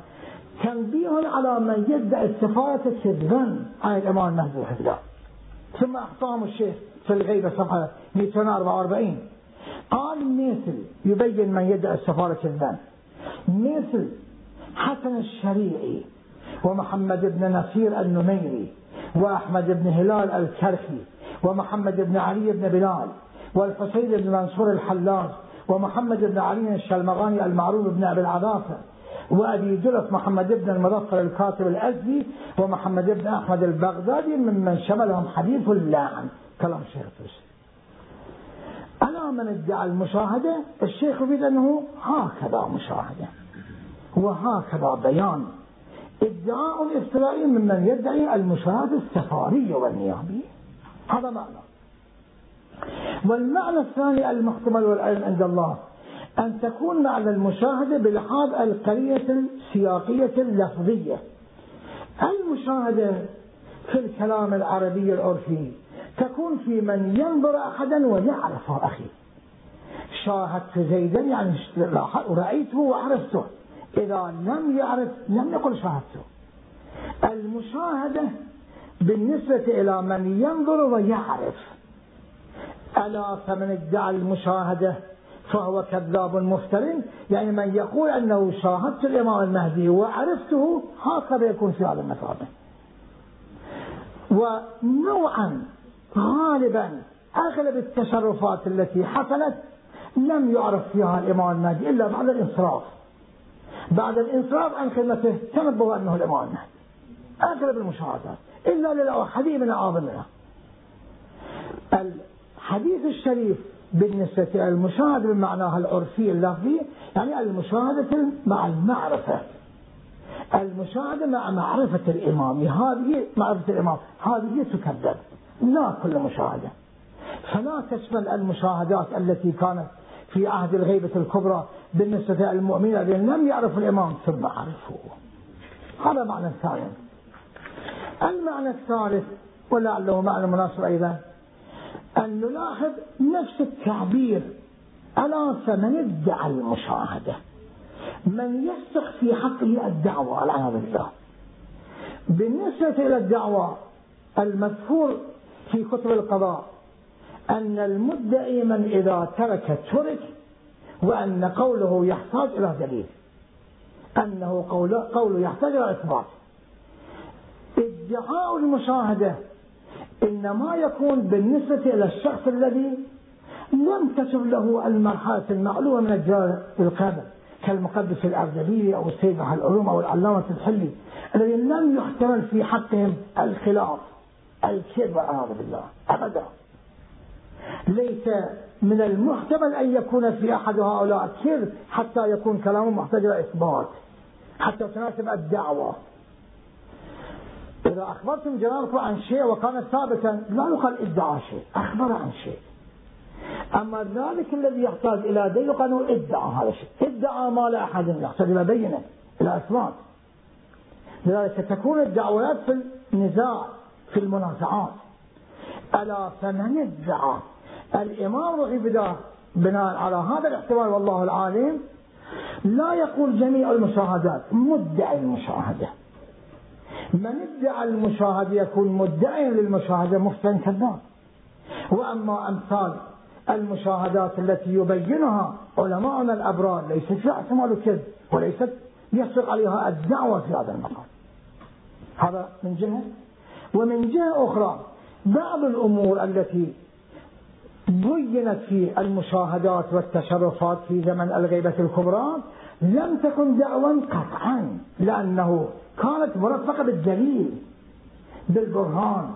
تنبيه على من يدعي السفارة كذبا. عن الإمام المهدي الحفظة ثم أخطأهم الشيخ في الغيبة صفحة 244 قال مثل يبين من يدعي السفارة كذبا. مثل حسن الشريعي ومحمد بن نصير النميري وأحمد بن هلال الكرخي ومحمد بن علي بن بلال والحسين بن منصور الحلاج ومحمد بن علي الشلمغاني المعروف بن أبي العذافة وأبي جلف محمد بن المظفر الكاتب الأزدي ومحمد بن أحمد البغدادي ممن شملهم حديث اللعن. كلام الشيخ التوسي ألا من ادعى المشاهدة الشيخ يريد أنه هكذا مشاهدة. وهكذا بيان. ادعاء افترائي ممن يدعي المشاهدة السفارية والنيابية هذا معنى. والمعنى الثاني المحتمل والعلم عند الله أن تكون معنى المشاهدة بلحاظ القرية السياقية اللفظية. المشاهدة في الكلام العربي العرفي تكون في من ينظر أحدا ويعرف أخي شاهدت زيدا يعني رأيته وعرفته. إذا لم يعرف لم يقل شاهدته. المشاهدة بالنسبة إلى من ينظر ويعرف. ألا فمن ادعى المشاهدة فهو كذاب مفتر يعني من يقول أنه شاهدت الإمام المهدي وعرفته هكذا يكون في هذا المثابة. ونوعا غالبا أغلب التصرفات التي حصلت لم يعرف فيها الإمام المهدي إلا بعد الانصراف. بعد الانصراف عن خدمته تنبه أنه الإمام أغلب المشاهدات إلا للأحاديث من أعظمها الحديث الشريف بالنسبة إلى المشاهدة بمعناها العرفي اللفظي يعني المشاهدة مع المعرفة. المشاهدة مع معرفة الإمام. هذه معرفة الإمام. هذه تكذب. لا كل مشاهدة. فلا تشمل المشاهدات التي كانت في عهد الغيبة الكبرى بالنسبة للمؤمنين الذين لم يعرفوا الإمام ثم عرفوه. هذا معنى ثاني المعنى الثالث ولعله معنى مناسب أيضا أن نلاحظ نفس التعبير على فمن ادعى المشاهدة؟ من يسق في حقه الدعوة العياذ بالله. بالنسبة إلى الدعوة المذكور في كتب القضاء أن المدعي من إذا ترك ترك وأن قوله يحتاج إلى دليل. أنه قوله, قوله يحتاج إلى إثبات. ادعاء المشاهدة إنما يكون بالنسبة إلى الشخص الذي لم تسب له المرحلة المعلومة من أجزاء القبر كالمقدس الأردبيلي أو السيد العلوم أو العلامة الحلي الذين لم يحتمل في حقهم الخلاف الكذب والعياذ بالله أبدا. ليس من المحتمل أن يكون في أحد هؤلاء كذب حتى يكون كلامه محتاج إلى إثبات حتى تناسب الدعوة. إذا أخبرتم جنابكم عن شيء وكان ثابتا لا يقال إدعى شيء أخبر عن شيء. أما ذلك الذي يحتاج إلى دليل قالوا إدعى هذا الشيء. إدعى ما لا أحد يحتاج إلى بينة إلى إثبات. لذلك تكون الدعوات في النزاع في المنازعات. ألا فمن ادعى؟ الإمام رحمه بناء على هذا الاحتمال والله العالم لا يقول جميع المشاهدات مدعي المشاهدة. من ادعى المشاهدة يكون مدعيا للمشاهدة مفتن كذاب وأما أمثال المشاهدات التي يبينها علماءنا الأبرار ليست فيها احتمال كذب وليست يصدق عليها الدعوة في هذا المقام. هذا من جهة. ومن جهة أخرى بعض الأمور التي بينت في المشاهدات والتصرفات في زمن الغيبة الكبرى لم تكن دعوا قطعا لأنه كانت مرفقة بالدليل بالبرهان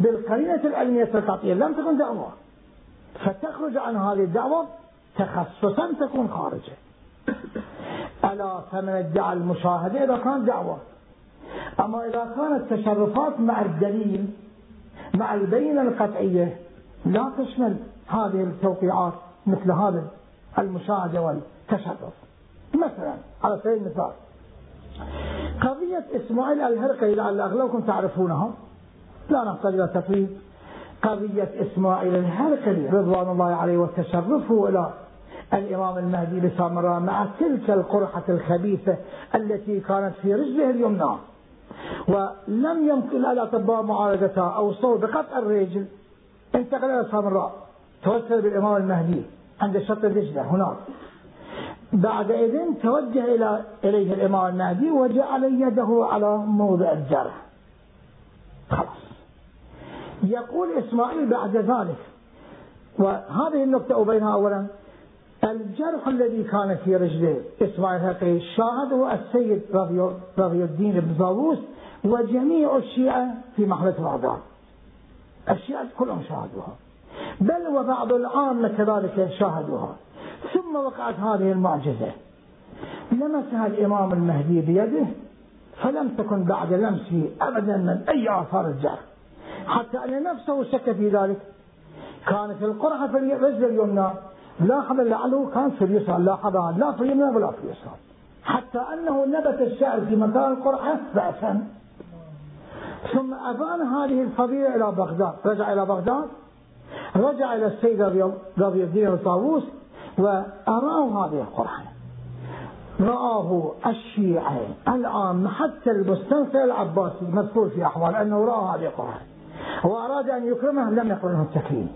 بالقرينة العلمية القطعية لم تكن دعوة. فتخرج عن هذه الدعوة تخصصا تكون خارجة. ألا فمن ادعى المشاهدة إذا كانت دعوة؟ أما إذا كانت تصرفات مع الدليل مع البينة القطعية لا تشمل. هذه التوقيعات مثل هذا المشاهدة والتشرف مثلا على سبيل المثال قضية إسماعيل الهرقي لعل أغلبكم تعرفونها. لا نحتاج إلى تطويل قضية إسماعيل الهرقلي رضوان الله عليه وتشرفه إلى الإمام المهدي بسامراء مع تلك القرحة الخبيثة التي كانت في رجله اليمنى. ولم يمكن الأطباء معالجتها أو صور بقطع الرجل انتقل إلى سامراء. توسل بالإمام المهدي عند شط دجلة هناك بعد إذن توجه إلى إليه الإمام المهدي وجعل يده على موضع الجرح. خلاص. يقول إسماعيل بعد ذلك. وهذه النقطة أبينها أولا. الجرح الذي كان في رجله إسماعيل هقي شاهده السيد رضي الدين بن طاووس وجميع الشيعة في محلة بغداد الشيعة كلهم شاهدوها. بل وبعض العامة كذلك شاهدوها. ثم وقعت هذه المعجزة. لمسها الإمام المهدي بيده فلم تكن بعد لمسه أبدا من أي آثار الجرح حتى أن نفسه شك في ذلك. كانت القرحة في الرجل اليمنى لاحظ لعله كان في اليسار لاحظها لا في اليمنى ولا في اليسار. حتى أنه نبت الشعر في مكان القرحة بأسا. ثم أبان هذه الفضيلة إلى بغداد رجع إلى بغداد. رجع إلى السيد رضي الدين الطاووس وأراه هذه القرحة رآه الشيعة الآن حتى المستنصر العباسي مذكور في أحوال أنه رأى هذه القرحة وأراد أن يكرمه لم يقل له التكريم.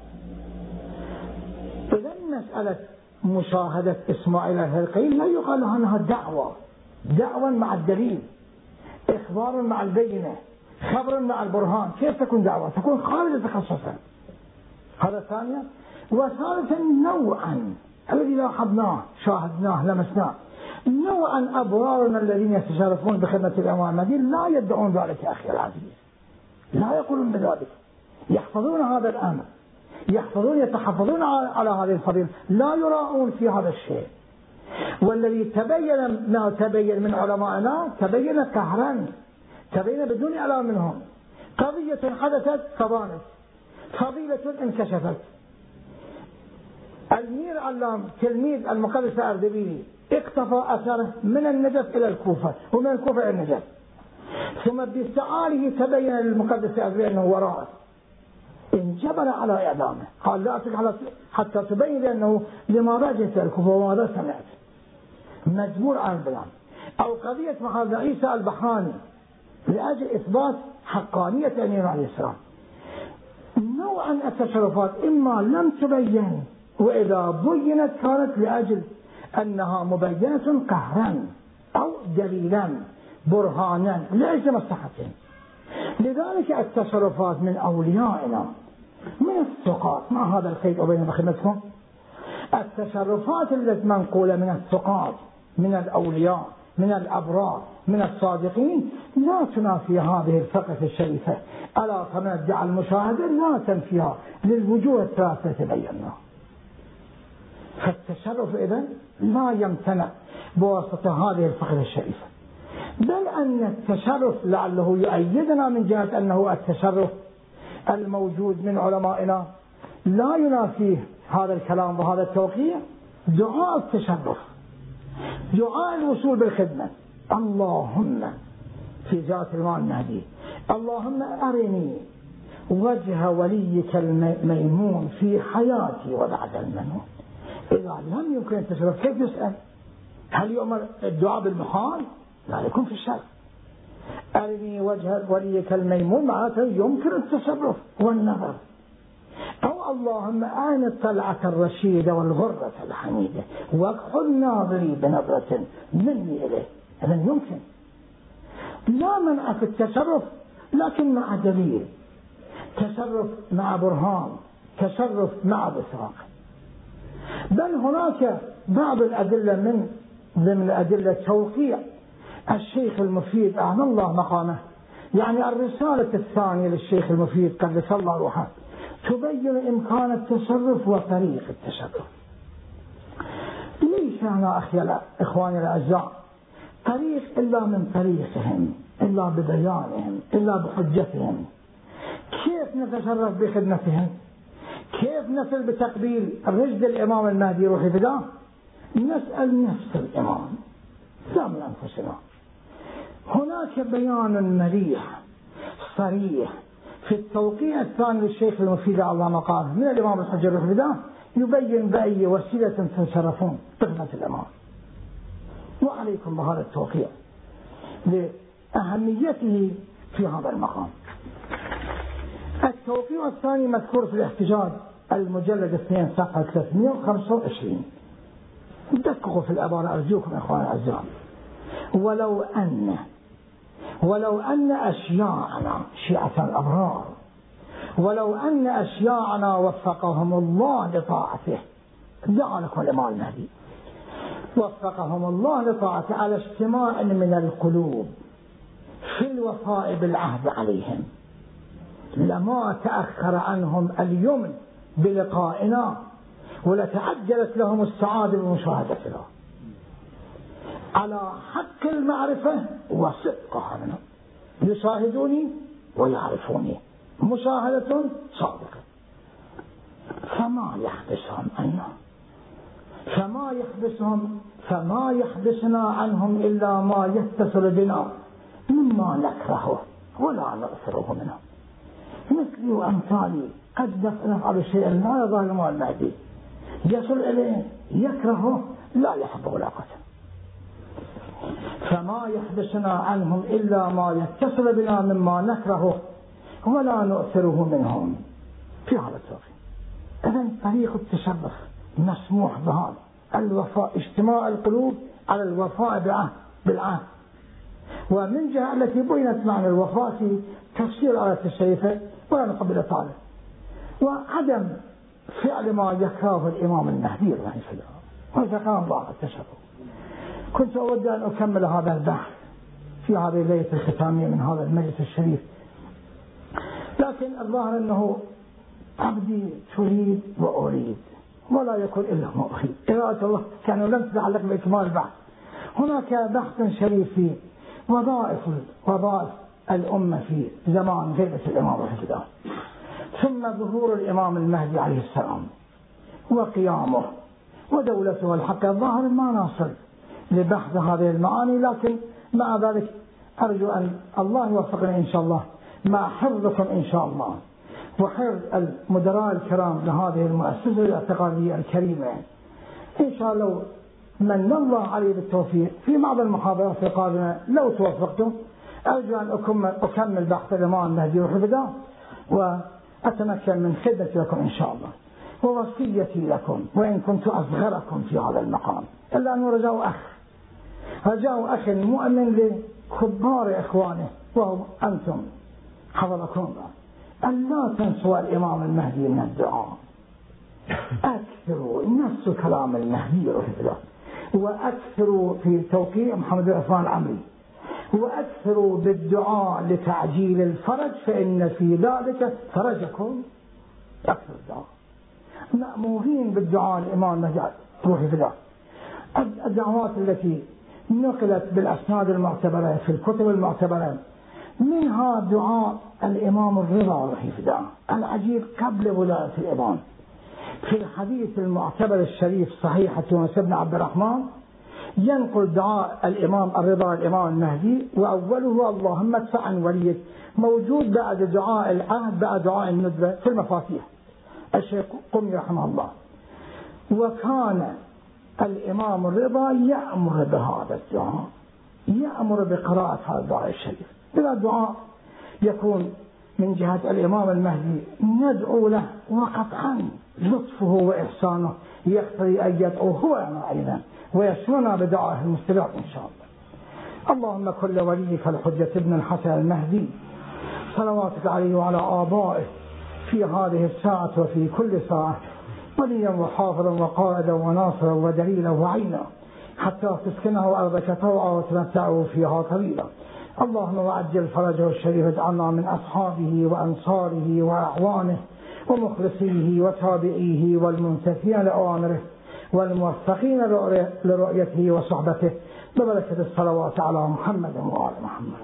إذا مسألة مشاهدة إسماعيل الهرقي لا يقال أنها دعوة. دعوة مع الدليل. إخبار مع البينة. خبر مع البرهان. كيف تكون دعوة؟ تكون خارج تخصصا هذا ثانيا وثالثا نوعا الذي لاحظناه شاهدناه لمسناه نوعا أبرارنا الذين يتشرفون بخدمة الإمام المهدي لا يدعون ذلك أخي العزيز. لا يقولون بذلك. يحفظون هذا الأمر. يحفظون يتحفظون على هذه الفضيلة. لا يراءون في هذا الشيء. والذي تبين ما تبين من علمائنا تبين قهرا تبين بدون إعلام منهم. قضية حدثت فبانت فضيلة انكشفت. المير علام تلميذ المقدس الأردبيلي اقتفى أثره من النجف إلى الكوفة ومن الكوفة إلى النجف. ثم باستعاره تبين للمقدس الأردبيلي أنه وراءه. انجبر على إعدامه. قال لا أترك حتى تبين لي أنه لماذا جئت الكوفة وماذا سمعت. مجبور على البيان. أو قضية محمد عيسى البحراني لأجل إثبات حقانية الأمير عليه السلام. نوعا التصرفات إما لم تبين وإذا بينت كانت لأجل أنها مبينة قهرا أو دليلا برهانا لأجل مصلحة. لذلك التصرفات من أوليائنا من الثقات مع هذا الخير وبين بخدمتكم التصرفات التي منقولة من الثقات من الأولياء. من الأبرار من الصادقين لا تنافي هذه الفقه الشريفة. ألا ادعى المشاهدة لا تنفيها. للوجوه الثلاثة تبيناها فالتشرف إذا لا يمتنع بواسطة هذه الفقه الشريفة. بل أن التشرف لعله يؤيدنا من جهة أنه التشرف الموجود من علمائنا. لا ينافيه هذا الكلام وهذا التوقيع. دعاء التشرف. دعاء الوصول بالخدمة. اللهم في ذات الإمام المهدي. اللهم أرني وجه وليك الميمون في حياتي وبعد المنون إذا لم يمكن التصرف كيف يسأل؟ هل يؤمر الدعاء بالمحال؟ لا يكون في الشرع. أرني وجه وليك الميمون معناته يمكن التصرف والنظر. اللهم آن الطلعة الرشيدة والغرة الحميدة واكحل ناظري بنظرة مني إليه. إذا يمكن. لا منع في التصرف لكن مع دليل. تصرف مع برهان تصرف مع بسراق بل هناك بعض الأدلة من ضمن الأدلة توقيع. الشيخ المفيد أعلى الله مقامه يعني الرسالة الثانية للشيخ المفيد قدس الله روحه. تبين إمكان التصرف وطريق التصرف ليس أنا أخي إخواني الأعزاء؟ طريق إلا من طريقهم إلا ببيانهم إلا بحجتهم. كيف نتصرف بخدمتهم؟ كيف نصل بتقبيل رجل الإمام المهدي روحي فداه نسأل نفس الإمام لا من أنفسنا هناك بيان مليح صريح في التوقيع الثاني للشيخ المفيد الله مقامه من الإمام الحجر الفداء يبين بأي وسيلة تنصرفون بخدمة الإمام. وعليكم بهذا التوقيع لأهميته في هذا المقام. التوقيع الثاني مذكور في الاحتجاج المجلد 2 صفحة 325 دققوا في العبارة أرجوكم إخواني الأعزاء ولو أن ولو أن أشياعنا شيعة الأبرار ولو أن أشياعنا وفقهم الله لطاعته لكم الإمام المهدي وفقهم الله لطاعته على اجتماع من القلوب في الوفاء بالعهد عليهم. لما تأخر عنهم اليمن بلقائنا ولتعجلت لهم السعادة بمشاهدتنا. على حق المعرفة وصدقها منهم يشاهدوني ويعرفوني. مشاهدة صادقة. فما يحبسهم عنا فما يحبسهم فما يحبسنا عنهم إلا ما يتصل بنا. مما نكرهه ولا نغفره منهم مثلي وأمثالي قد نفعل شيئا لا مع المهدي يصل إليه يكرهه لا يحب علاقته فما يحبسنا عنهم إلا ما يتصل بنا مما نكرهه ولا نؤثره منهم. في هذا التوفيق إذا طريق التشرف مسموح بهذا. الوفاء اجتماع القلوب على الوفاء بعهد بالعهد. ومن جهة التي بينت معنى الوفاء في تفسير آية الشريفة ولا نقبل طالب. وعدم فعل ما يكره الإمام المهدي رحمه الله. وإذا كان الله التشرف. كنت أود أن أكمل هذا البحث في هذه الليلة الختامية من هذا المجلس الشريف. لكن الظاهر أنه عبدي تريد وأريد ولا يكون إلا ما أريد إرادة الله كان لم تتعلق بإكمال البحث هناك بحث شريف في وظائف وظائف الأمة في زمان غيبة الإمام الحسين ثم ظهور الإمام المهدي عليه السلام وقيامه ودولته الحق. الظاهر ما نصل لبحث هذه المعاني لكن مع ذلك أرجو أن الله يوفقنا إن شاء الله مع حفظكم إن شاء الله. وحفظ المدراء الكرام لهذه المؤسسة الاعتقادية الكريمة. إن شاء الله من الله علي بالتوفيق في بعض المحاضرات القادمة لو توفقتم أرجو أن أكمل بحث الإمام المهدي وحفظه وأتمكن من خدمة لكم إن شاء الله. ووصيتي لكم وإن كنت أصغركم في هذا المقام. إلا أنه رجاء أخ. رجاء أخ مؤمن لكبار إخوانه وهم أنتم. حفظكم الله. أن لا تنسوا الإمام المهدي من الدعاء. أكثروا نفس كلام المهدي رحمه وأكثروا في توقيع محمد العثمان العمري وأكثروا بالدعاء لتعجيل الفرج فإن في ذلك فرجكم. أكثر الدعاء. مأمورين بالدعاء الإمام المهدي روحي في الدعوات التي نقلت بالأسناد المعتبرة في الكتب المعتبرة منها دعاء الإمام الرضا رحمه العجيب قبل ولاية الإمام. في الحديث المعتبر الشريف صحيحة يونس بن عبد الرحمن ينقل دعاء الإمام الرضا الإمام المهدي وأوله اللهم ادفع عن وليك. موجود بعد دعاء العهد بعد دعاء الندبة في المفاتيح. الشيخ قمي رحمه الله. وكان الإمام الرضا يأمر بهذا الدعاء يأمر بقراءة هذا الدعاء الشريف. إذا دعاء يكون من جهة الإمام المهدي ندعو له وقطعا لطفه وإحسانه يقتضي أن يدعو هو أيضا ويسرنا بدعائه المستجاب إن شاء الله. اللهم كل وليك الحجة ابن الحسن المهدي صلواتك عليه وعلى آبائه في هذه الساعة وفي كل ساعة. وليا وحافظا وقائدا وناصرا ودليلا وعينا حتى تسكنه أرضك طوعا وتمتعه فيها طويلا. اللهم وعجل فرجه الشريف اجعلنا من أصحابه وأنصاره وأعوانه ومخلصيه وتابعيه والمنتفين لأوامره والموفقين لرؤيته وصحبته. ببركة الصلوات على محمد وآل محمد.